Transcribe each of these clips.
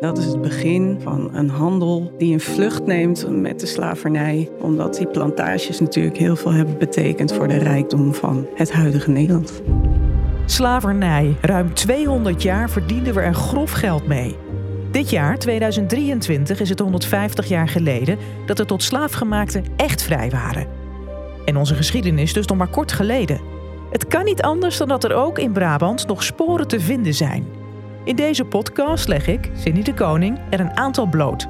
Dat is het begin van een handel die een vlucht neemt met de slavernij. Omdat die plantages natuurlijk heel veel hebben betekend voor de rijkdom van het huidige Nederland. Slavernij. Ruim 200 jaar verdienden we er grof geld mee. Dit jaar, 2023, is het 150 jaar geleden dat de tot slaafgemaakten echt vrij waren. En onze geschiedenis dus nog maar kort geleden. Het kan niet anders dan dat er ook in Brabant nog sporen te vinden zijn. In deze podcast leg ik, Cindy de Koning, er een aantal bloot.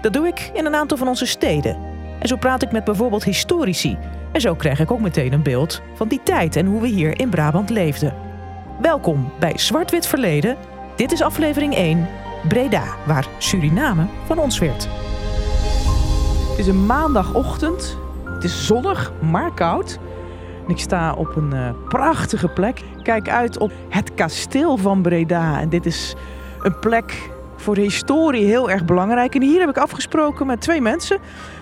Dat doe ik in een aantal van onze steden. En zo praat ik met bijvoorbeeld historici. En zo krijg ik ook meteen een beeld van die tijd en hoe we hier in Brabant leefden. Welkom bij Zwart-Wit Verleden. Dit is aflevering 1, Breda, waar Suriname van ons werd. Het is een maandagochtend. Het is zonnig, maar koud. En ik sta op een uh, prachtige plek. Kijk uit op het kasteel van Breda. En dit is een plek voor de historie heel erg belangrijk. En hier heb ik afgesproken met twee mensen.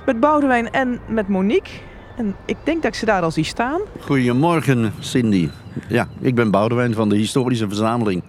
Met Boudewijn en met Monique. En ik denk dat ik ze daar al zie staan. Goedemorgen, Cindy. Ja, ik ben Boudewijn van de Historische Verzameling.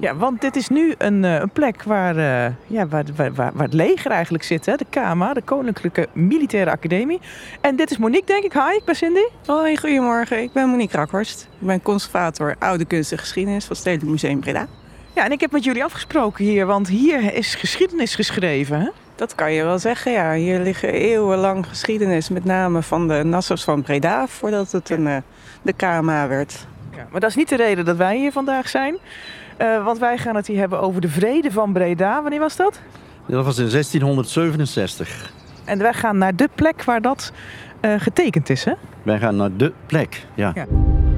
Ja, want dit is nu een, uh, een plek waar, uh, ja, waar, waar, waar, het leger eigenlijk zit. Hè? De KMA, de Koninklijke Militaire Academie. En dit is Monique, denk ik. Hi, ik ben Cindy. Hoi, goedemorgen. Ik ben Monique Rakhorst. Ik ben conservator Oude Kunst en Geschiedenis van het Stedelijk Museum Breda. Ja, en ik heb met jullie afgesproken hier, want hier is geschiedenis geschreven. Hè? Dat kan je wel zeggen, ja. Hier liggen eeuwenlang geschiedenis, met name van de Nassau's van Breda, voordat het een, uh, de KMA werd. Ja, maar dat is niet de reden dat wij hier vandaag zijn. Uh, want wij gaan het hier hebben over de vrede van Breda. Wanneer was dat? Dat was in 1667. En wij gaan naar de plek waar dat uh, getekend is, hè? Wij gaan naar de plek, ja. ja.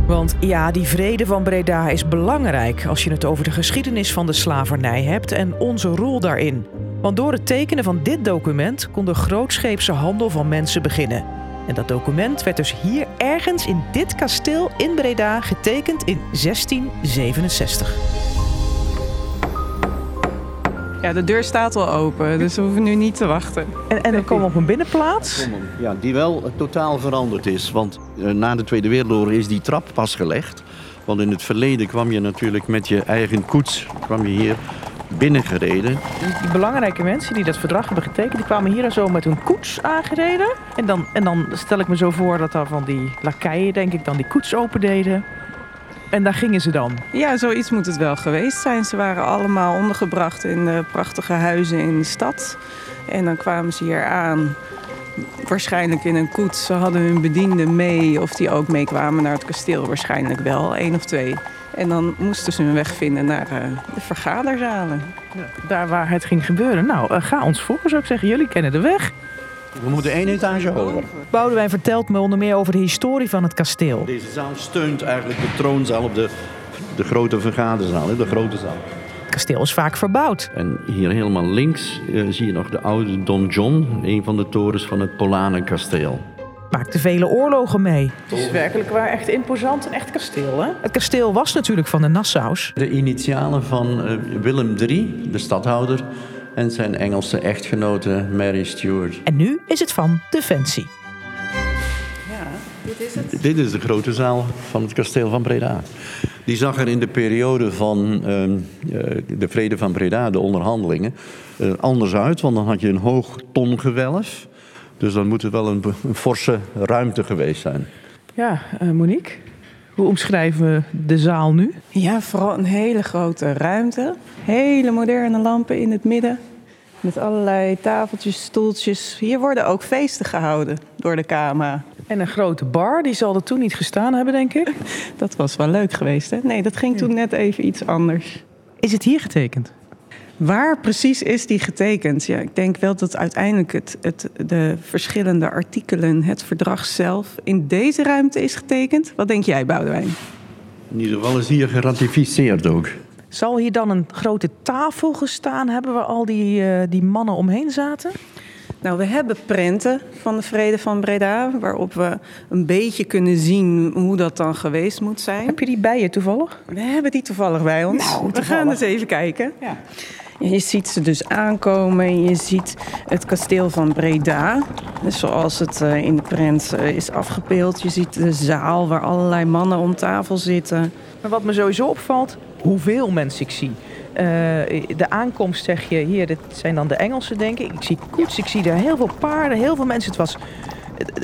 Want ja, die vrede van Breda is belangrijk als je het over de geschiedenis van de slavernij hebt en onze rol daarin. Want door het tekenen van dit document kon de grootscheepse handel van mensen beginnen. En dat document werd dus hier ergens in dit kasteel in Breda getekend in 1667. Ja, de deur staat al open, dus we hoeven nu niet te wachten. En, en dan komen we op een binnenplaats? Ja, die wel totaal veranderd is. Want uh, na de Tweede Wereldoorlog is die trap pas gelegd. Want in het verleden kwam je natuurlijk met je eigen koets kwam je hier binnengereden. Die belangrijke mensen die dat verdrag hebben getekend, die kwamen hier zo met hun koets aangereden. En dan, en dan stel ik me zo voor dat daar van die lakeien, denk ik, dan die koets opendeden. En daar gingen ze dan? Ja, zoiets moet het wel geweest zijn. Ze waren allemaal ondergebracht in de prachtige huizen in de stad. En dan kwamen ze hier aan, waarschijnlijk in een koets. Ze hadden hun bedienden mee, of die ook meekwamen naar het kasteel, waarschijnlijk wel, één of twee. En dan moesten ze hun weg vinden naar uh, de vergaderzalen. Ja, daar waar het ging gebeuren. Nou, uh, ga ons voor, zou ik zeggen. Jullie kennen de weg. We moeten één etage hoger. Boudewijn vertelt me onder meer over de historie van het kasteel. Deze zaal steunt eigenlijk de troonzaal op de, de grote vergaderzaal, de grote zaal. Het kasteel is vaak verbouwd. En hier helemaal links uh, zie je nog de oude Don John, een van de torens van het Polanenkasteel maakte vele oorlogen mee. Het is werkelijk waar echt imposant, een echt kasteel. Hè? Het kasteel was natuurlijk van de Nassau's. De initialen van uh, Willem III, de stadhouder, en zijn Engelse echtgenote Mary Stuart. En nu is het van Defensie. Ja, dit is het. Dit is de grote zaal van het kasteel van Breda. Die zag er in de periode van uh, de vrede van Breda, de onderhandelingen, uh, anders uit. Want dan had je een hoog tongewelf. Dus dan moet het wel een, een forse ruimte geweest zijn. Ja, uh, Monique, hoe omschrijven we de zaal nu? Ja, vooral een hele grote ruimte. Hele moderne lampen in het midden. Met allerlei tafeltjes, stoeltjes. Hier worden ook feesten gehouden door de KMA. En een grote bar, die zal er toen niet gestaan hebben, denk ik. Dat was wel leuk geweest, hè? Nee, dat ging toen net even iets anders. Is het hier getekend? Waar precies is die getekend? Ja, ik denk wel dat uiteindelijk het, het, de verschillende artikelen, het verdrag zelf, in deze ruimte is getekend. Wat denk jij, Boudewijn? In ieder geval is hier geratificeerd ook. Zal hier dan een grote tafel gestaan hebben waar al die, uh, die mannen omheen zaten? Nou, we hebben prenten van de Vrede van Breda, waarop we een beetje kunnen zien hoe dat dan geweest moet zijn. Heb je die bij je toevallig? We hebben die toevallig bij ons. Nou, we gaan eens even kijken. Ja. Je ziet ze dus aankomen. Je ziet het kasteel van Breda. Zoals het eh, in de prent eh, is afgebeeld. Je ziet de zaal waar allerlei mannen om tafel zitten. Maar wat me sowieso opvalt, hoeveel mensen ik zie. de aankomst zeg je, hier, dit zijn dan de Engelsen, denk ik. Ik zie koets, ik zie daar heel veel paarden, heel veel mensen. Het was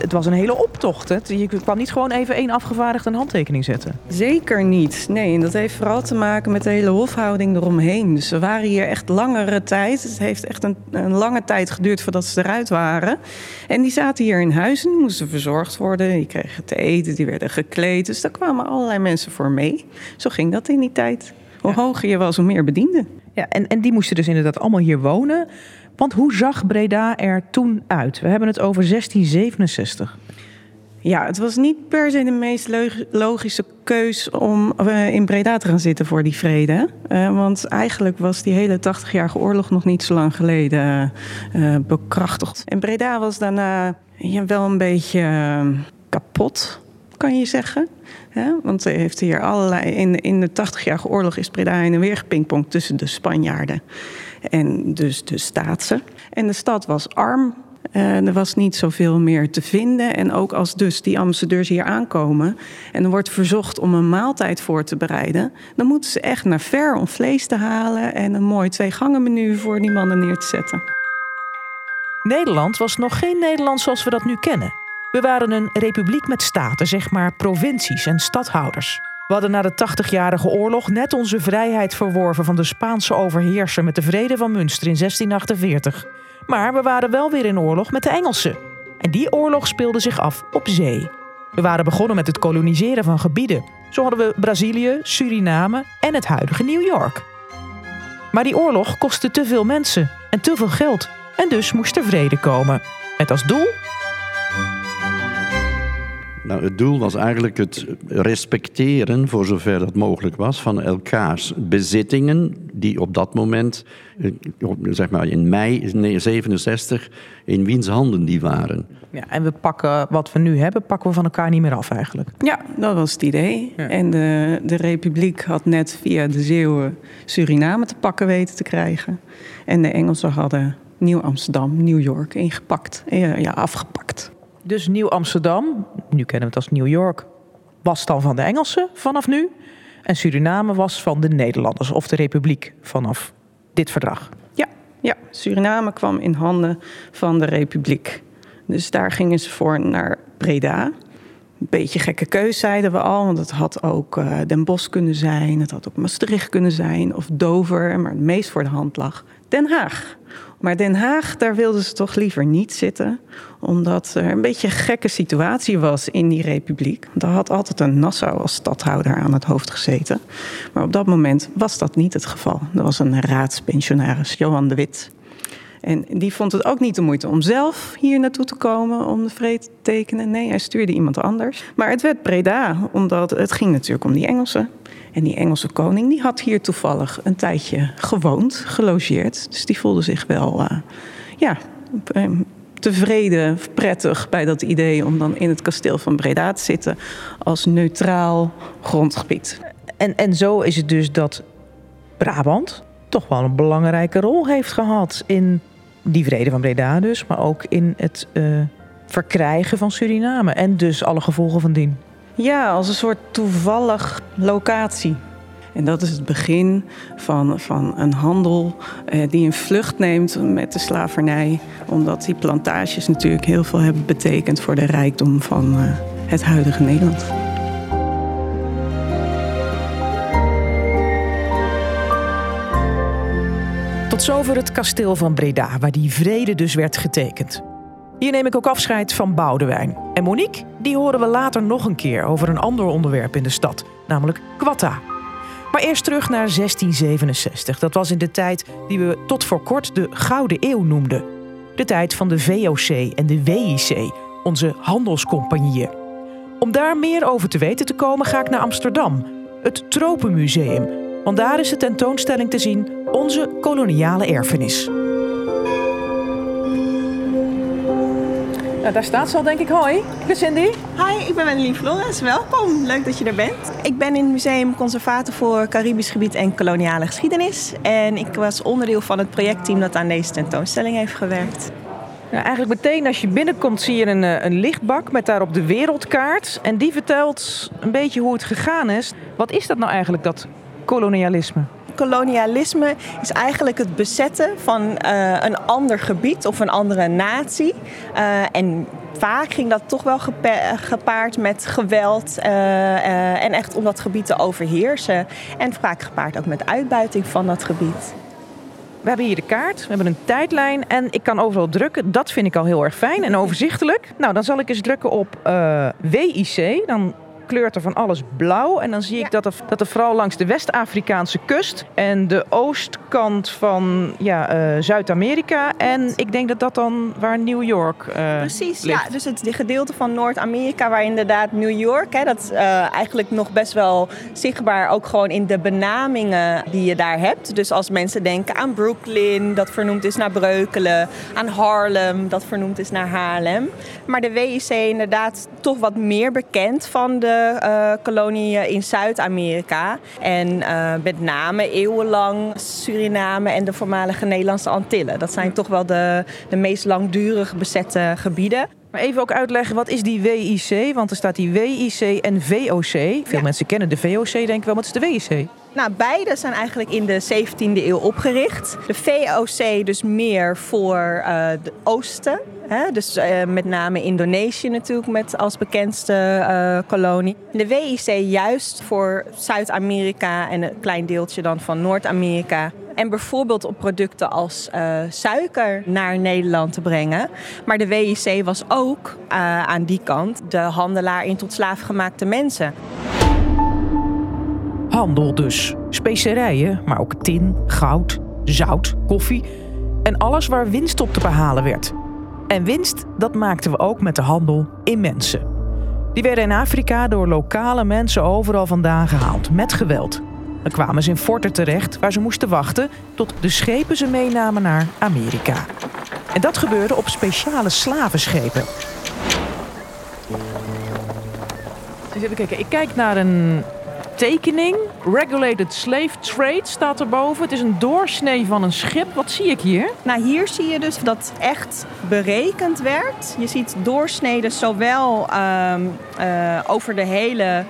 het, was een hele optocht. Hè? Je kwam niet gewoon even één afgevaardigd een handtekening zetten. Zeker niet. Nee, en dat heeft vooral te maken met de hele hofhouding eromheen. Dus we waren hier echt langere tijd. Het heeft echt een, een lange tijd geduurd voordat ze eruit waren. En die zaten hier in huizen, moesten verzorgd worden. Die kregen te eten, die werden gekleed. Dus daar kwamen allerlei mensen voor mee. Zo ging dat in die tijd. Hoe hoger je was, hoe meer bedienden. Ja, en, en die moesten dus inderdaad allemaal hier wonen. Want hoe zag Breda er toen uit? We hebben het over 1667. Ja, het was niet per se de meest logische keus om eh, in Breda te gaan zitten voor die vrede. Uh, want eigenlijk was die hele 80-jarige oorlog nog niet zo lang geleden uh, bekrachtigd. En Breda was daarna wel een beetje kapot, kan je zeggen. Want hij heeft hier allerlei. In, in de 80-jarige oorlog is Breda heen en weer gepingpongd tussen de Spanjaarden en dus de Staatse. En de stad was arm. Uh, er was niet zoveel meer te vinden. En ook als dus die ambassadeurs hier aankomen en er wordt verzocht om een maaltijd voor te bereiden, dan moeten ze echt naar ver om vlees te halen en een mooi twee gangen menu voor die mannen neer te zetten. Nederland was nog geen Nederland zoals we dat nu kennen. We waren een republiek met staten, zeg maar provincies en stadhouders. We hadden na de 80-jarige oorlog net onze vrijheid verworven van de Spaanse overheerser met de Vrede van Münster in 1648. Maar we waren wel weer in oorlog met de Engelsen. En die oorlog speelde zich af op zee. We waren begonnen met het koloniseren van gebieden. Zo hadden we Brazilië, Suriname en het huidige New York. Maar die oorlog kostte te veel mensen en te veel geld. En dus moest er vrede komen. Met als doel nou, het doel was eigenlijk het respecteren, voor zover dat mogelijk was, van elkaars bezittingen, die op dat moment, eh, zeg maar in mei 67, in wiens handen die waren. Ja, en we pakken wat we nu hebben, pakken we van elkaar niet meer af eigenlijk. Ja, dat was het idee. En de, de Republiek had net via de Zeeuwen Suriname te pakken weten te krijgen. En de Engelsen hadden Nieuw-Amsterdam, New York ingepakt, eh, ja, afgepakt. Dus Nieuw-Amsterdam, nu kennen we het als New York, was dan van de Engelsen vanaf nu. En Suriname was van de Nederlanders of de Republiek vanaf dit verdrag. Ja, ja, Suriname kwam in handen van de Republiek. Dus daar gingen ze voor naar Breda. Een beetje gekke keus, zeiden we al. Want het had ook uh, Den Bosch kunnen zijn. Het had ook Maastricht kunnen zijn. Of Dover. Maar het meest voor de hand lag Den Haag. Maar Den Haag, daar wilden ze toch liever niet zitten. Omdat er een beetje een gekke situatie was in die republiek. Daar had altijd een Nassau als stadhouder aan het hoofd gezeten. Maar op dat moment was dat niet het geval. Er was een raadspensionaris, Johan de Wit. En die vond het ook niet de moeite om zelf hier naartoe te komen om de vrede te tekenen. Nee, hij stuurde iemand anders. Maar het werd Breda, omdat het ging natuurlijk om die Engelsen. En die Engelse koning die had hier toevallig een tijdje gewoond, gelogeerd. Dus die voelde zich wel uh, ja, eh, tevreden, prettig bij dat idee om dan in het kasteel van Breda te zitten als neutraal grondgebied. En, en zo is het dus dat Brabant toch wel een belangrijke rol heeft gehad in die vrede van Breda dus, maar ook in het uh, verkrijgen van Suriname en dus alle gevolgen van dien. Ja, als een soort toevallig locatie. En dat is het begin van, van een handel eh, die een vlucht neemt met de slavernij. Omdat die plantages natuurlijk heel veel hebben betekend voor de rijkdom van eh, het huidige Nederland. Tot zover het kasteel van Breda, waar die vrede dus werd getekend. Hier neem ik ook afscheid van Boudewijn. En Monique, die horen we later nog een keer over een ander onderwerp in de stad, namelijk Quatta. Maar eerst terug naar 1667. Dat was in de tijd die we tot voor kort de Gouden Eeuw noemden. De tijd van de VOC en de WIC, onze handelscompagnieën. Om daar meer over te weten te komen, ga ik naar Amsterdam, het Tropenmuseum. Want daar is de tentoonstelling te zien Onze koloniale erfenis. Nou, daar staat ze al, denk ik. Hoi, ik ben Cindy. Hi, ik ben Wendelin Flores. Welkom. Leuk dat je er bent. Ik ben in het museum conservator voor Caribisch gebied en koloniale geschiedenis. En ik was onderdeel van het projectteam dat aan deze tentoonstelling heeft gewerkt. Nou, eigenlijk meteen als je binnenkomt zie je een, eh, een lichtbak met daarop de wereldkaart. En die vertelt een beetje hoe het gegaan is. Wat is dat nou eigenlijk, dat kolonialisme? Kolonialisme is eigenlijk het bezetten van uh, een ander gebied of een andere natie. Uh, en vaak ging dat toch wel gepaard met geweld uh, en echt om dat gebied te overheersen. En vaak gepaard ook met uitbuiting van dat gebied. We hebben hier de kaart, we hebben een tijdlijn en ik kan overal drukken. Dat vind ik al heel erg fijn en overzichtelijk. Nou, dan zal ik eens drukken op WIC. Dan kleurt er van alles blauw. En dan zie ik dat, er, dat er vooral langs de West-Afrikaanse kust en de oostkant van ja, uh, Zuid-Amerika. En ik denk dat dat dan waar New York uh, Precies, ligt. ja. Dus het gedeelte van Noord-Amerika waar inderdaad New York, hè, dat uh, eigenlijk nog best wel zichtbaar ook gewoon in de benamingen die je daar hebt. Dus als mensen denken aan Brooklyn, dat vernoemd is naar Breukelen, aan Harlem, dat vernoemd is naar Haarlem. Maar de WIC inderdaad toch wat meer bekend van de uh, koloniën in Zuid-Amerika. En uh, met name eeuwenlang Suriname en de voormalige Nederlandse Antillen. Dat zijn toch wel de, de meest langdurig bezette gebieden. Maar even ook uitleggen, wat is die WIC? Want er staat die WIC en VOC. Veel ja. mensen kennen de VOC, denken wel, wat is de WIC? Nou, beide zijn eigenlijk in de 17e eeuw opgericht. De VOC dus meer voor uh, de oosten. Hè? Dus uh, met name Indonesië natuurlijk met als bekendste uh, kolonie. De WIC juist voor Zuid-Amerika en een klein deeltje dan van Noord-Amerika. En bijvoorbeeld op producten als suiker naar Nederland te brengen. Maar de WIC was ook uh, aan die kant de handelaar in tot slaafgemaakte mensen. Handel dus. Specerijen, maar ook tin, goud, zout, koffie. En alles waar winst op te behalen werd. En winst, dat maakten we ook met de handel in mensen. Die werden in Afrika door lokale mensen overal vandaan gehaald, met geweld. Dan kwamen ze in forten terecht waar ze moesten wachten tot de schepen ze meenamen naar Amerika. En dat gebeurde op speciale slavenschepen. Dus even kijken, ik kijk naar een tekening. Regulated Slave Trade staat erboven. Het is een doorsnee van een schip. Wat zie ik hier? Nou, hier zie je dus dat echt berekend werd. Je ziet doorsneden zowel um, uh, over de hele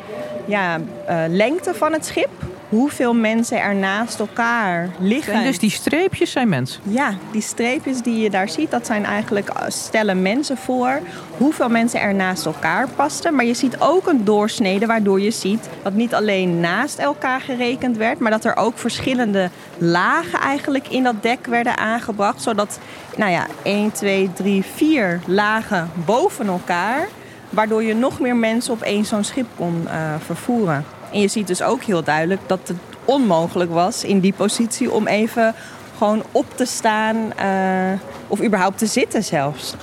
ja, uh, lengte van het schip hoeveel mensen er naast elkaar liggen. En dus die streepjes zijn mensen? Ja, die streepjes die je daar ziet, dat zijn eigenlijk stellen mensen voor. Hoeveel mensen er naast elkaar pasten. Maar je ziet ook een doorsnede waardoor je ziet dat niet alleen naast elkaar gerekend werd, maar dat er ook verschillende lagen eigenlijk in dat dek werden aangebracht. Zodat, nou ja, 1, 2, 3, 4 lagen boven elkaar. Waardoor je nog meer mensen op één zo'n schip kon uh, vervoeren. En je ziet dus ook heel duidelijk dat het onmogelijk was in die positie om even gewoon op te staan uh, of überhaupt te zitten zelfs.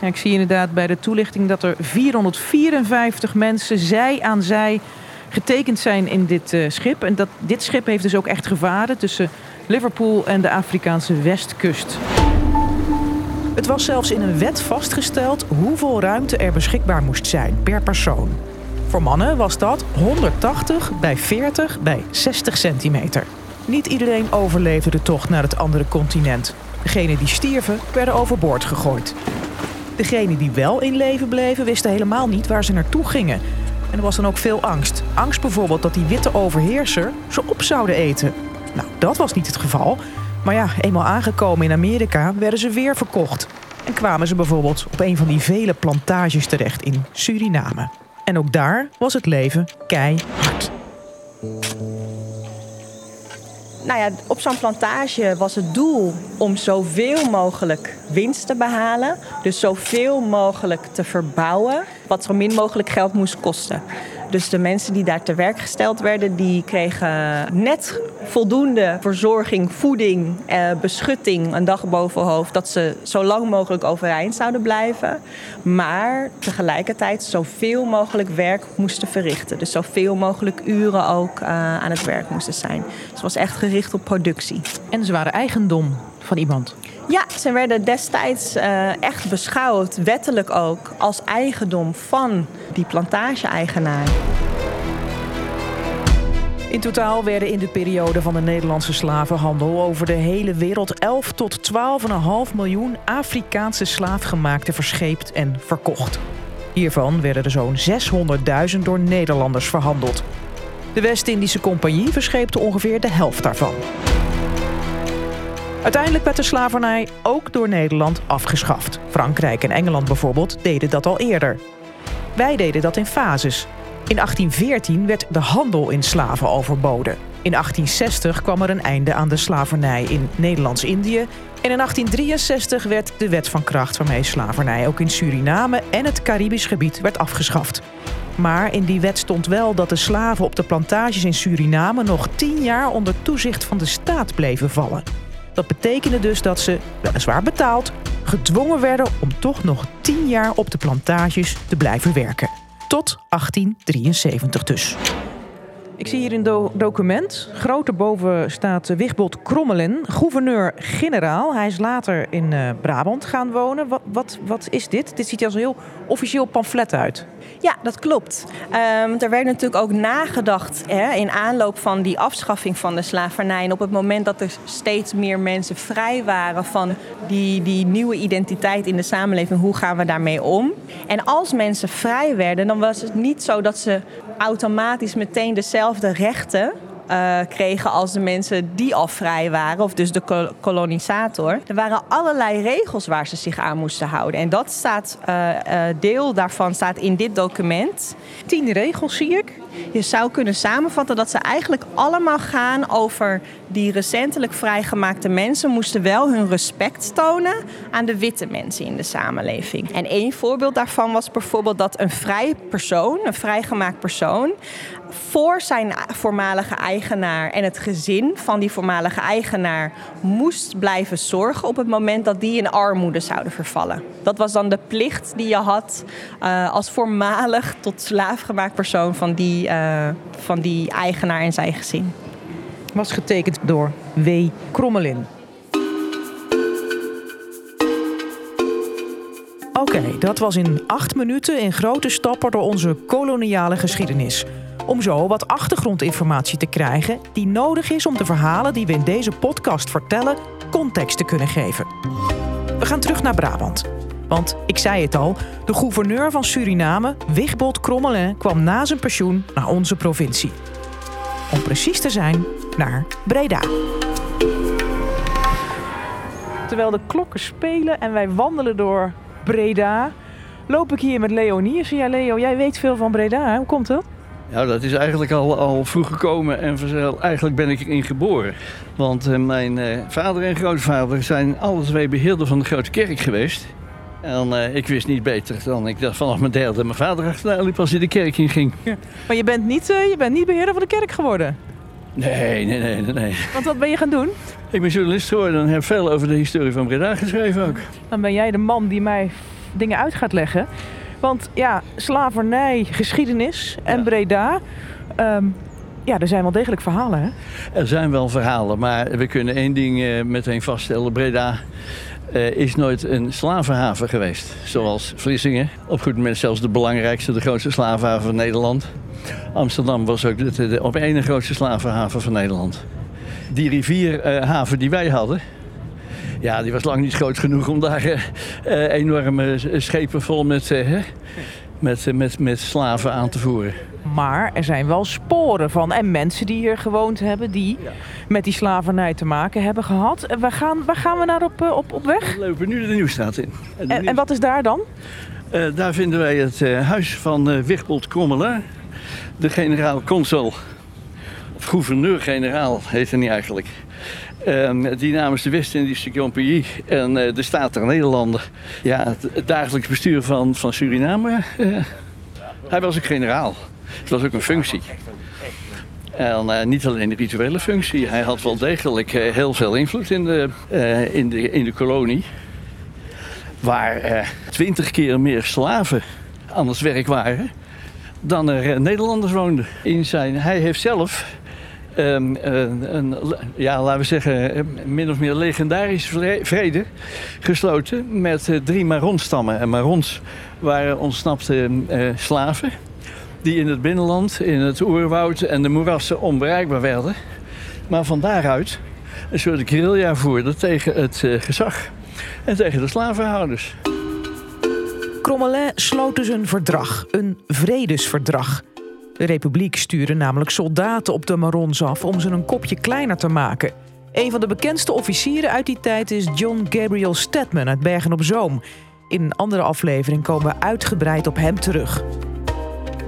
Ja, ik zie inderdaad bij de toelichting dat er 454 mensen zij aan zij getekend zijn in dit uh, schip. En dat, dit schip heeft dus ook echt gevaren tussen Liverpool en de Afrikaanse westkust. Het was zelfs in een wet vastgesteld hoeveel ruimte er beschikbaar moest zijn per persoon. Voor mannen was dat 180 bij 40 bij 60 centimeter. Niet iedereen overleefde de tocht naar het andere continent. Degenen die stierven werden overboord gegooid. Degenen die wel in leven bleven wisten helemaal niet waar ze naartoe gingen. En er was dan ook veel angst. Angst bijvoorbeeld dat die witte overheerser ze op zouden eten. Nou, dat was niet het geval. Maar ja, eenmaal aangekomen in Amerika werden ze weer verkocht. En kwamen ze bijvoorbeeld op een van die vele plantages terecht in Suriname. En ook daar was het leven keihard. Nou ja, op zo'n plantage was het doel om zoveel mogelijk winst te behalen. Dus zoveel mogelijk te verbouwen, wat zo min mogelijk geld moest kosten. Dus de mensen die daar te werk gesteld werden, die kregen net voldoende verzorging, voeding, eh, beschutting, een dag boven hoofd, dat ze zo lang mogelijk overeind zouden blijven. Maar tegelijkertijd zoveel mogelijk werk moesten verrichten. Dus zoveel mogelijk uren ook uh, aan het werk moesten zijn. Dus het was echt gericht op productie. En ze waren eigendom van iemand. Ja, ze werden destijds uh, echt beschouwd, wettelijk ook, als eigendom van die plantage-eigenaar. In totaal werden in de periode van de Nederlandse slavenhandel over de hele wereld 11 tot 12,5 miljoen Afrikaanse slaafgemaakten verscheept en verkocht. Hiervan werden er zo'n 600.000 door Nederlanders verhandeld. De West-Indische Compagnie verscheepte ongeveer de helft daarvan. Uiteindelijk werd de slavernij ook door Nederland afgeschaft. Frankrijk en Engeland bijvoorbeeld deden dat al eerder. Wij deden dat in fases. In 1814 werd de handel in slaven overboden. In 1860 kwam er een einde aan de slavernij in Nederlands-Indië. En in 1863 werd de wet van kracht waarmee slavernij ook in Suriname en het Caribisch gebied werd afgeschaft. Maar in die wet stond wel dat de slaven op de plantages in Suriname nog tien jaar onder toezicht van de staat bleven vallen. Dat betekende dus dat ze, weliswaar betaald, gedwongen werden om toch nog tien jaar op de plantages te blijven werken. Tot 1873 dus. Ik zie hier een document. Groot erboven staat Wigbold Krommelen, gouverneur-generaal. Hij is later in uh, Brabant gaan wonen. Wat, wat, is dit? Dit ziet er als een heel officieel pamflet uit. Ja, dat klopt. Um, er werd natuurlijk ook nagedacht hè, in aanloop van die afschaffing van de slavernij. En op het moment dat er steeds meer mensen vrij waren van die, die nieuwe identiteit in de samenleving, hoe gaan we daarmee om? En als mensen vrij werden, dan was het niet zo dat ze automatisch meteen dezelfde rechten uh, kregen als de mensen die al vrij waren, of dus de kolonisator. Er waren allerlei regels waar ze zich aan moesten houden. En dat staat, uh, uh, deel daarvan staat in dit document. Tien regels zie ik. Je zou kunnen samenvatten dat ze eigenlijk allemaal gaan over die recentelijk vrijgemaakte mensen moesten wel hun respect tonen aan de witte mensen in de samenleving. En één voorbeeld daarvan was bijvoorbeeld dat een vrij persoon, een vrijgemaakt persoon, voor zijn voormalige eigenaar en het gezin van die voormalige eigenaar moest blijven zorgen op het moment dat die in armoede zouden vervallen. Dat was dan de plicht die je had uh, als voormalig tot slaafgemaakt persoon van die, uh, van die eigenaar en zijn gezin. Was getekend door W. Krommelin. Oké, dat was in acht minuten in grote stappen door onze koloniale geschiedenis om zo wat achtergrondinformatie te krijgen die nodig is om de verhalen die we in deze podcast vertellen context te kunnen geven. We gaan terug naar Brabant. Want ik zei het al, de gouverneur van Suriname, Wigbold Crommelin, kwam na zijn pensioen naar onze provincie. Om precies te zijn, naar Breda. Terwijl de klokken spelen en wij wandelen door Breda, loop ik hier met Leonie. Ja, Leo, jij weet veel van Breda. Hoe komt dat? Ja, dat is eigenlijk al, al vroeg gekomen en eigenlijk ben ik erin geboren. Want uh, mijn uh, vader en grootvader zijn alle twee beheerder van de grote kerk geweest. En uh, ik wist niet beter dan ik dat vanaf mijn derde mijn vader achterna liep als hij de kerk in ging. Ja. Maar je bent, niet, je bent niet beheerder van de kerk geworden? Nee, nee, nee, nee. Want wat ben je gaan doen? Ik ben journalist geworden en heb veel over de historie van Breda geschreven ook. Dan ben jij de man die mij dingen uit gaat leggen. Want ja, slavernij, geschiedenis en Breda. Um, ja, er zijn wel degelijk verhalen, hè? Er zijn wel verhalen, maar we kunnen één ding uh, meteen vaststellen. Breda uh, is nooit een slavenhaven geweest. Zoals Vlissingen. Op goed moment zelfs de belangrijkste, de grootste slavenhaven van Nederland. Amsterdam was ook de, de, de op één grootste slavenhaven van Nederland. Die rivierhaven uh, die wij hadden, ja, die was lang niet groot genoeg om daar uh, enorme schepen vol met, uh, met, met, met slaven aan te voeren. Maar er zijn wel sporen van en mensen die hier gewoond hebben... die ja. met die slavernij te maken hebben gehad. Waar gaan, waar gaan we naar op, op, op weg? We lopen nu de Nieuwstraat in. En, en, en wat is daar dan? Uh, daar vinden wij het huis van uh, Wigbold Krommelaar. De generaal-consul. Of gouverneur-generaal heet hij niet eigenlijk. Um, die namens de West-Indische Compagnie en de Staat der Nederlanden, ja, het, dagelijks bestuur van, van Suriname. Uh, hij was ook generaal. Het was ook een functie. En uh, niet alleen de rituele functie, hij had wel degelijk heel veel invloed in de, in de, in de kolonie. Waar twintig keer meer slaven aan het werk waren dan er Nederlanders woonden. In zijn, hij heeft zelf um, een, een, ja, laten we zeggen, min of meer legendarische vrede gesloten met uh, drie Maronstammen. En Marons waren ontsnapte uh, slaven die in het binnenland, in het oerwoud en de moerassen onbereikbaar werden. Maar van daaruit een soort guerrilla voerden tegen het gezag en tegen de slavenhouders. Crommelin sloot dus een verdrag, een vredesverdrag De Republiek stuurde namelijk soldaten op de Marons af om ze een kopje kleiner te maken. Een van de bekendste officieren uit die tijd is John Gabriel Stedman uit Bergen op Zoom. In een andere aflevering komen we uitgebreid op hem terug.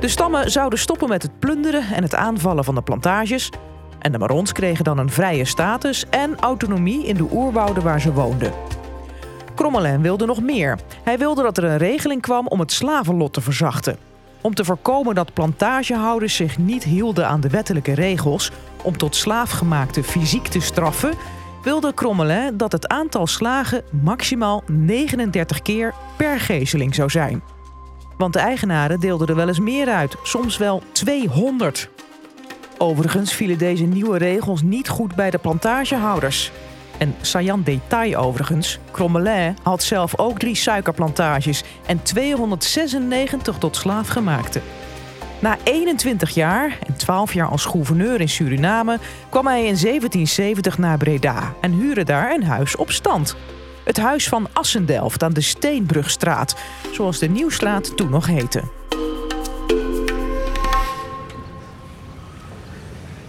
De stammen zouden stoppen met het plunderen en het aanvallen van de plantages. En de Marons kregen dan een vrije status en autonomie in de oerwouden waar ze woonden. Crommelin wilde nog meer. Hij wilde dat er een regeling kwam om het slavenlot te verzachten. Om te voorkomen dat plantagehouders zich niet hielden aan de wettelijke regels om tot slaafgemaakte fysiek te straffen, wilde Crommelin dat het aantal slagen maximaal 39 keer per gezeling zou zijn. Want de eigenaren deelden er wel eens meer uit, soms wel 200. Overigens vielen deze nieuwe regels niet goed bij de plantagehouders. En saillant detail overigens, Crommelin had zelf ook drie suikerplantages en 296 tot slaafgemaakte. Na 21 jaar en 12 jaar als gouverneur in Suriname kwam hij in 1770 naar Breda en huurde daar een huis op stand. Het huis van Assendelft aan de Steenbrugstraat, zoals de Nieuwstraat toen nog heette.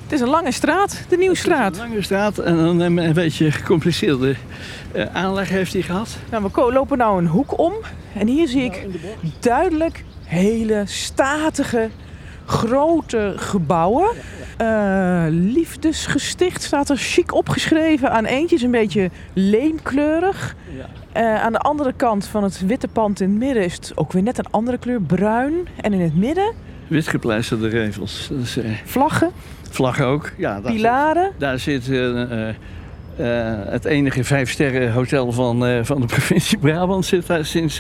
Het is een lange straat, de Nieuwstraat. Een lange straat en dan een beetje gecompliceerde uh, aanleg heeft hij gehad. Nou, we lopen nou een hoek om en hier zie ik duidelijk hele statige, grote gebouwen. Uh, liefdesgesticht staat er chic opgeschreven aan eentje, is een beetje leemkleurig. Uh, aan de andere kant van het witte pand in het midden is het ook weer net een andere kleur, bruin. En in het midden... Witgepleisterde regels. Uh, Vlaggen. Vlaggen ook, ja. Daar Pilaren. Zit, daar zit het enige vijf sterren hotel van, van de provincie Brabant zit daar sinds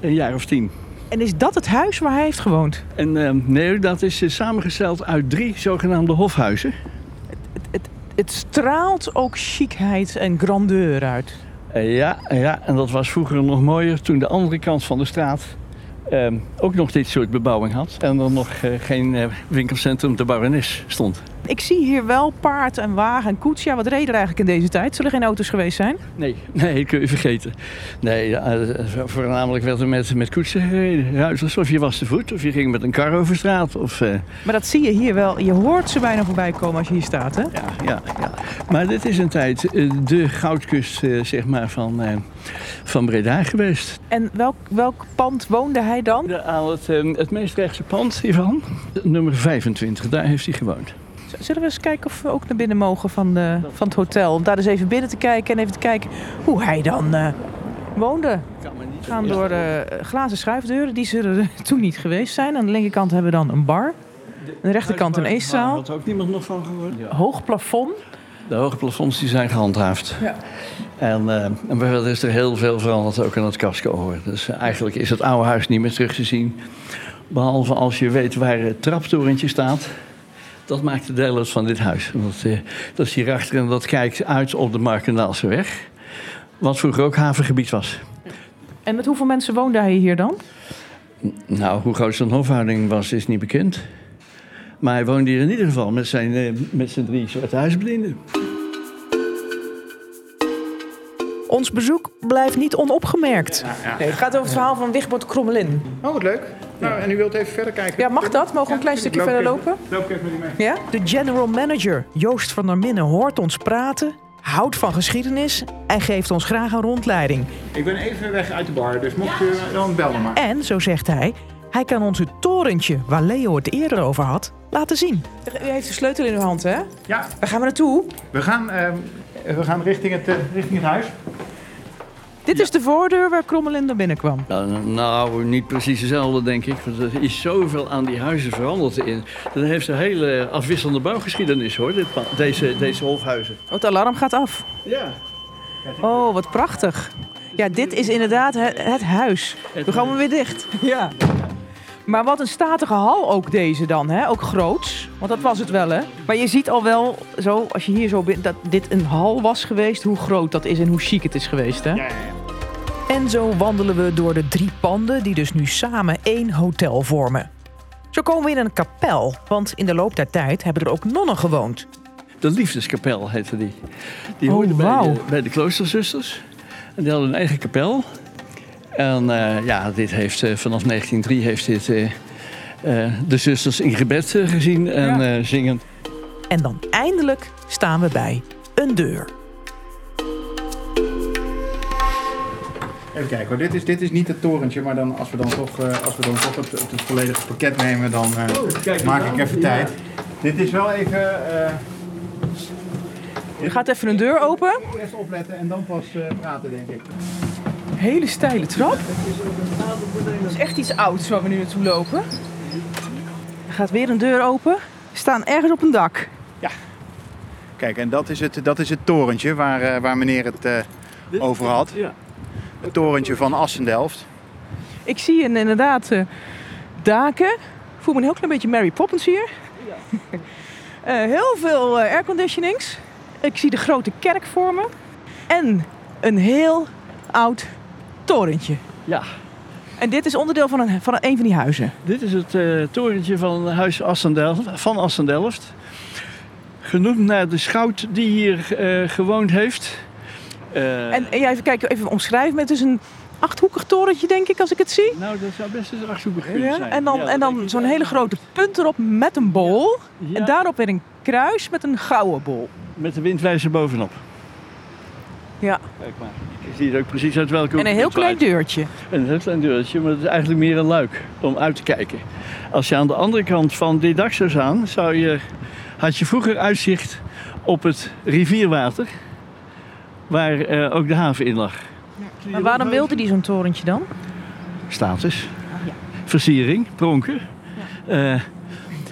een jaar of tien. En is dat het huis waar hij heeft gewoond? En, nee, dat is samengesteld uit drie zogenaamde hofhuizen. Het, het, het, het straalt ook chicheid en grandeur uit. Ja, ja, en dat was vroeger nog mooier toen de andere kant van de straat ook nog dit soort bebouwing had. En er nog geen winkelcentrum de Barones stond. Ik zie hier wel paard en wagen en koets. Ja, wat reden er eigenlijk in deze tijd? Zullen er geen auto's geweest zijn? Nee, nee, kun je vergeten. Nee, uh, voornamelijk werd er met, met koetsen gereden. Ja, of je was te voet, of je ging met een kar over straat. Of, uh... Maar dat zie je hier wel. Je hoort ze bijna voorbij komen als je hier staat, hè? Ja, ja, ja. Maar dit is een tijd de goudkust, zeg maar, van, van Breda geweest. En welk, welk pand woonde hij dan? Aan het, het meest rechtse pand hiervan, nummer 25. Daar heeft hij gewoond. Zullen we eens kijken of we ook naar binnen mogen van, de, van het hotel? Om daar eens even binnen te kijken en even te kijken hoe hij dan uh, woonde. We gaan door de glazen schuifdeuren. Die zullen er toen niet geweest zijn. Aan de linkerkant hebben we dan een bar. Aan de rechterkant een eetzaal. Daar had ook niemand nog van gehoord. Hoog plafond. De hoge plafonds die zijn gehandhaafd. Ja. En, uh, en is er heel veel veranderd ook in het casco hoor. Dus uh, eigenlijk is het oude huis niet meer terug te zien. Behalve als je weet waar het traptorentje staat. Dat maakt de deel uit van dit huis. Dat, uh, dat is hierachter en dat kijkt uit op de Markendaalse weg. Wat vroeger ook havengebied was. En met hoeveel mensen woonde hij hier dan? Nou, hoe groot zijn hofhouding was, is niet bekend. Maar hij woonde hier in ieder geval met zijn, uh, met zijn drie zwarte huisbedienden. Ons bezoek blijft niet onopgemerkt. Ja, ja. Nee, het gaat over het verhaal van Wigbert Krommelin. Oh, wat leuk. Nou, en u wilt even verder kijken? Ja, mag dat? Mogen we een klein stukje verder lopen? Loop ik even met u mee. Ja? De general manager, Joost van der Minnen, hoort ons praten, houdt van geschiedenis en geeft ons graag een rondleiding. Ik ben even weg uit de bar, dus mocht u dan bellen maar. En, zo zegt hij, hij kan ons het torentje waar Leo het eerder over had, laten zien. U heeft de sleutel in uw hand, hè? Ja. Waar gaan we naartoe? We gaan, uh, we gaan richting, het, uh, richting het huis. Dit is de voordeur waar Krommelin naar binnen kwam. Nou, nou, niet precies dezelfde, denk ik. Want er is zoveel aan die huizen veranderd. In. Dat heeft een hele afwisselende bouwgeschiedenis, hoor, dit, deze, deze hofhuizen. Oh, het alarm gaat af. Ja. Oh, wat prachtig. Ja, dit is inderdaad het, het huis. We gaan we weer dicht. Ja. Maar wat een statige hal ook deze dan, hè? Ook groots. Want dat was het wel, hè? Maar je ziet al wel, zo, als je hier zo bent, dat dit een hal was geweest, hoe groot dat is en hoe chic het is geweest, hè? Ja, ja, ja. En zo wandelen we door de drie panden die dus nu samen één hotel vormen. Zo komen we in een kapel, want in de loop der tijd hebben er ook nonnen gewoond. De Liefdeskapel heette die. Die Oh, hoorde wauw. bij, de, bij de kloosterzusters. En die hadden een eigen kapel. En eh, ja, dit heeft, eh, vanaf 1903 heeft dit, eh, eh, de zusters in gebed gezien en Ja. eh, zingen. En dan eindelijk staan we bij een deur. Even kijken hoor, dit is, dit is niet het torentje, maar dan, als we dan toch, eh, als we dan toch het, het, het volledige pakket nemen, dan eh, maak ik even tijd. Dit is wel even... eh, Er gaat even een deur open. Eerst opletten en dan pas eh, praten, denk ik. Hele steile trap. Dat is echt iets ouds waar we nu naartoe lopen. Er gaat weer een deur open. We staan ergens op een dak. Kijk, en dat is het, dat is het torentje waar, eh, waar meneer het eh, over had. Ja. Het torentje van Assendelft. Ik zie een, inderdaad eh, daken. Ik voel me een heel klein beetje Mary Poppins hier. Eh, heel veel airconditionings. Ik zie de grote kerk voor me. En een heel oud torentje. Ja, En dit is onderdeel van een van een van die huizen. dit is het eh, torentje van huis Assendelft, van Assendelft. Genoemd naar de schout die hier eh, gewoond heeft. Eh, En, en jij even kijken, even omschrijven. Het is een achthoekig torentje, denk ik, als ik het zie. Nou, dat zou best eens achthoekig kunnen Ja, zijn. en dan, Ja, en dan zo'n hele grote punt erop met een bol. Ja, En daarop weer een kruis met een gouden bol. Met de windwijzer bovenop. Ja. Kijk maar. Je ziet ook precies uit welke En een heel klein deurtje. Een heel klein deurtje, maar het is eigenlijk meer een luik om uit te kijken. Als je aan de andere kant van dit dak zou staan, zou je, had je vroeger uitzicht op het rivierwater, waar eh, ook de haven in lag. Maar waarom wilde die zo'n torentje dan? Status, ja. versiering, pronken. Eh,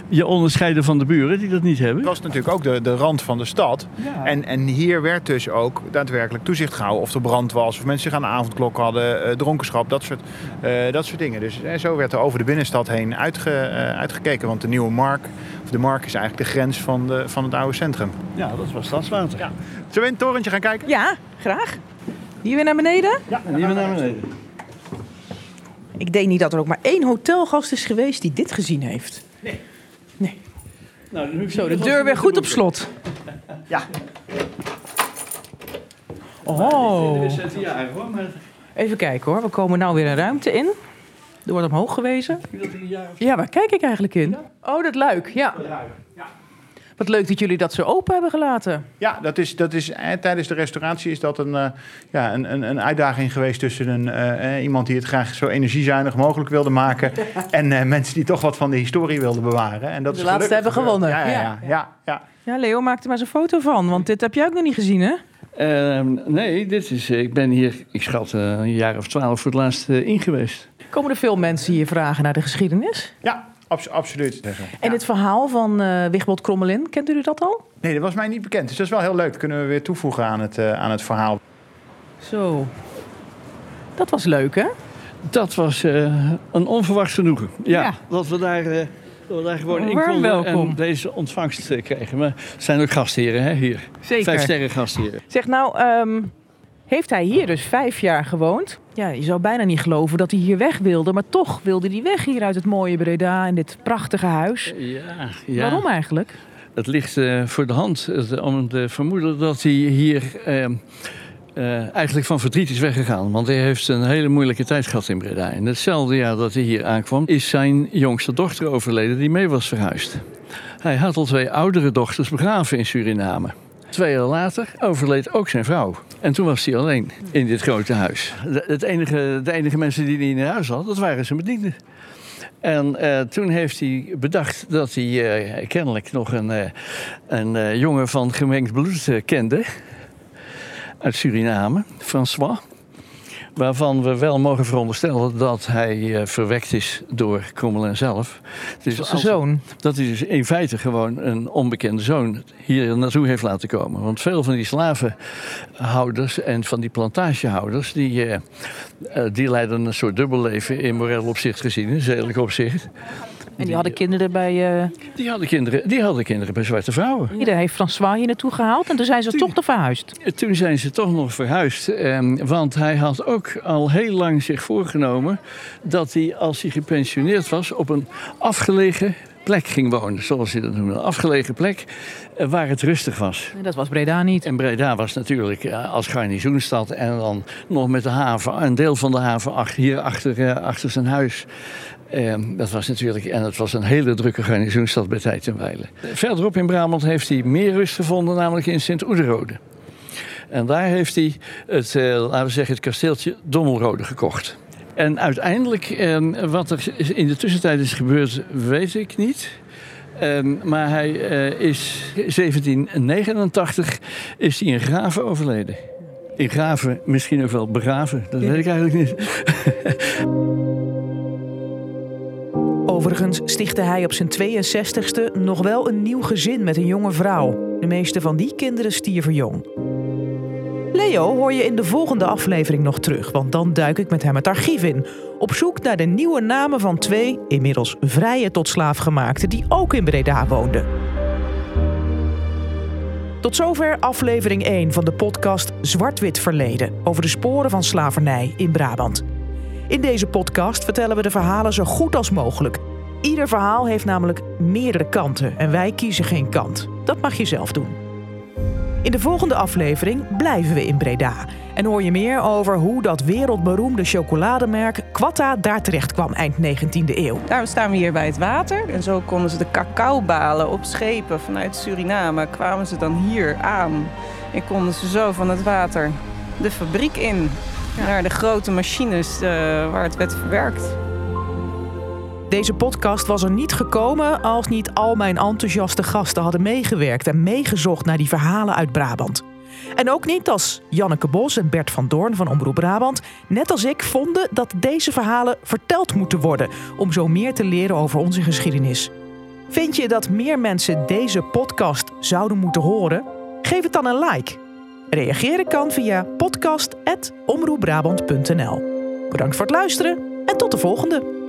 je onderscheiden van de buren die dat niet hebben. Het was natuurlijk ook de, de rand van de stad. En, en hier werd dus ook daadwerkelijk toezicht gehouden of er brand was, of mensen zich aan de avondklok hadden, eh, dronkenschap, dat soort, eh, dat soort dingen. Dus eh, zo werd er over de binnenstad heen uitge, eh, uitgekeken. Want de nieuwe mark, of de mark is eigenlijk de grens van, de, van het oude centrum. Ja, dat was stadswater. Zullen we in het torentje gaan kijken? Ja, graag. Hier weer naar beneden? En hier weer naar beneden. Ik denk niet dat er ook maar één hotelgast is geweest die dit gezien heeft. Nou, Zo, de deur weer goed op slot. Ja. Oh. Maar Even kijken hoor, we komen nou weer een ruimte in. Er wordt omhoog gewezen. Ja, waar kijk ik eigenlijk in? Oh, dat luik, ja. Wat leuk dat jullie dat zo open hebben gelaten. Ja, dat is, dat is, eh, tijdens de restauratie is dat een, eh, ja, een, een, een uitdaging geweest tussen een, eh, eh, iemand die het graag zo energiezuinig mogelijk wilde maken en eh, mensen die toch wat van de historie wilden bewaren. En dat De is laatste gelukkig hebben gewonnen. gebeurd. Ja, ja, Ja. ja. ja, ja. Ja, Leo, maak er maar eens een foto van, want dit heb jij ook nog niet gezien, hè? Ehm, nee, dit is, ik ben hier, ik schat, eh, een jaar of twaalf voor het laatst eh, in geweest. Komen er veel mensen hier vragen naar de geschiedenis? Ja, abs- absoluut. En het verhaal van eh Wigbold Krommelin, kent u dat al? Nee, dat was mij niet bekend. Dus dat is wel heel leuk. Dat kunnen we weer toevoegen aan het, eh, aan het verhaal. Zo. Dat was leuk, hè? Dat was eh, een onverwacht genoegen. Ja, Ja. dat we daar, eh, dat we daar gewoon in konden welkom. en deze ontvangst kregen. Maar het zijn ook gastheren hè, hier. Zeker. Vijf sterren gastheren. Zeg nou, ehm, heeft hij hier dus vijf jaar gewoond? Ja, je zou bijna niet geloven dat hij hier weg wilde, maar toch wilde hij weg hier uit het mooie Breda in dit prachtige huis. Ja, ja. Waarom eigenlijk? Het ligt eh, voor de hand om te vermoeden dat hij hier eh, eh, eigenlijk van verdriet is weggegaan. Want hij heeft een hele moeilijke tijd gehad in Breda. In hetzelfde jaar dat hij hier aankwam, is zijn jongste dochter overleden die mee was verhuisd. Hij had al twee oudere dochters begraven in Suriname. Twee jaar later overleed ook zijn vrouw. En toen was hij alleen in dit grote huis. De, het enige, de enige mensen die hij in huis had, dat waren zijn bedienden. En eh, toen heeft hij bedacht dat hij eh, kennelijk nog een, eh, een jongen van gemengd bloed kende. Uit Suriname, François. Waarvan we wel mogen veronderstellen dat hij eh, verwekt is door Crommelin zelf. Dus Zijn als- zoon. dat hij dus in feite gewoon een onbekende zoon hier naartoe heeft laten komen. Want veel van die slavenhouders en van die plantagehouders... die, eh, eh, die leiden een soort dubbelleven in moreel opzicht gezien, in zedelijk opzicht. En die hadden kinderen bij... eh Die hadden kinderen, die hadden kinderen bij zwarte vrouwen. Iedereen heeft François hier naartoe gehaald en toen zijn ze toch nog verhuisd. Toen zijn ze toch nog verhuisd. eh, want hij had ook al heel lang zich voorgenomen... dat hij, als hij gepensioneerd was, op een afgelegen plek ging wonen, zoals je dat noemde. Een afgelegen plek eh, waar het rustig was. En dat was Breda niet. En Breda was natuurlijk eh, als garnizoenstad en dan nog met de haven, een deel van de haven hier achter, achter zijn huis. Ehm, dat was natuurlijk, en het was een hele drukke garnizoenstad bij tijd en wijle. Verderop in Brabant heeft hij meer rust gevonden, namelijk in Sint-Oederode. En daar heeft hij het, eh, laten we zeggen, het kasteeltje Dommelrode gekocht. En uiteindelijk, eh, wat er in de tussentijd is gebeurd, weet ik niet. Eh, maar hij eh, is 1789 is hij in Graven overleden. In Graven misschien ook wel begraven, dat weet ik eigenlijk niet. Overigens stichtte hij op zijn 62ste nog wel een nieuw gezin met een jonge vrouw. De meeste van die kinderen stierven jong. Leo hoor je in de volgende aflevering nog terug, want dan duik ik met hem het archief in. Op zoek naar de nieuwe namen van twee, inmiddels vrije tot slaafgemaakten, die ook in Breda woonden. Tot zover aflevering 1 van de podcast Zwart-Wit Verleden over de sporen van slavernij in Brabant. In deze podcast vertellen we de verhalen zo goed als mogelijk. Ieder verhaal heeft namelijk meerdere kanten en wij kiezen geen kant. Dat mag je zelf doen. In de volgende aflevering blijven we in Breda en hoor je meer over hoe dat wereldberoemde chocolademerk Quatta daar terecht kwam eind 19e eeuw. Daar staan we hier bij het water. En zo konden ze de cacaobalen op schepen vanuit Suriname. Kwamen ze dan hier aan. En konden ze zo van het water de fabriek in. Naar de grote machines eh, waar het werd verwerkt. Deze podcast was er niet gekomen als niet al mijn enthousiaste gasten hadden meegewerkt en meegezocht naar die verhalen uit Brabant. En ook niet als Janneke Bos en Bert van Doorn van Omroep Brabant, net als ik, vonden dat deze verhalen verteld moeten worden om zo meer te leren over onze geschiedenis. Vind je dat meer mensen deze podcast zouden moeten horen? Geef het dan een like. Reageren kan via podcast.omroepbrabant.nl. Bedankt voor het luisteren en tot de volgende!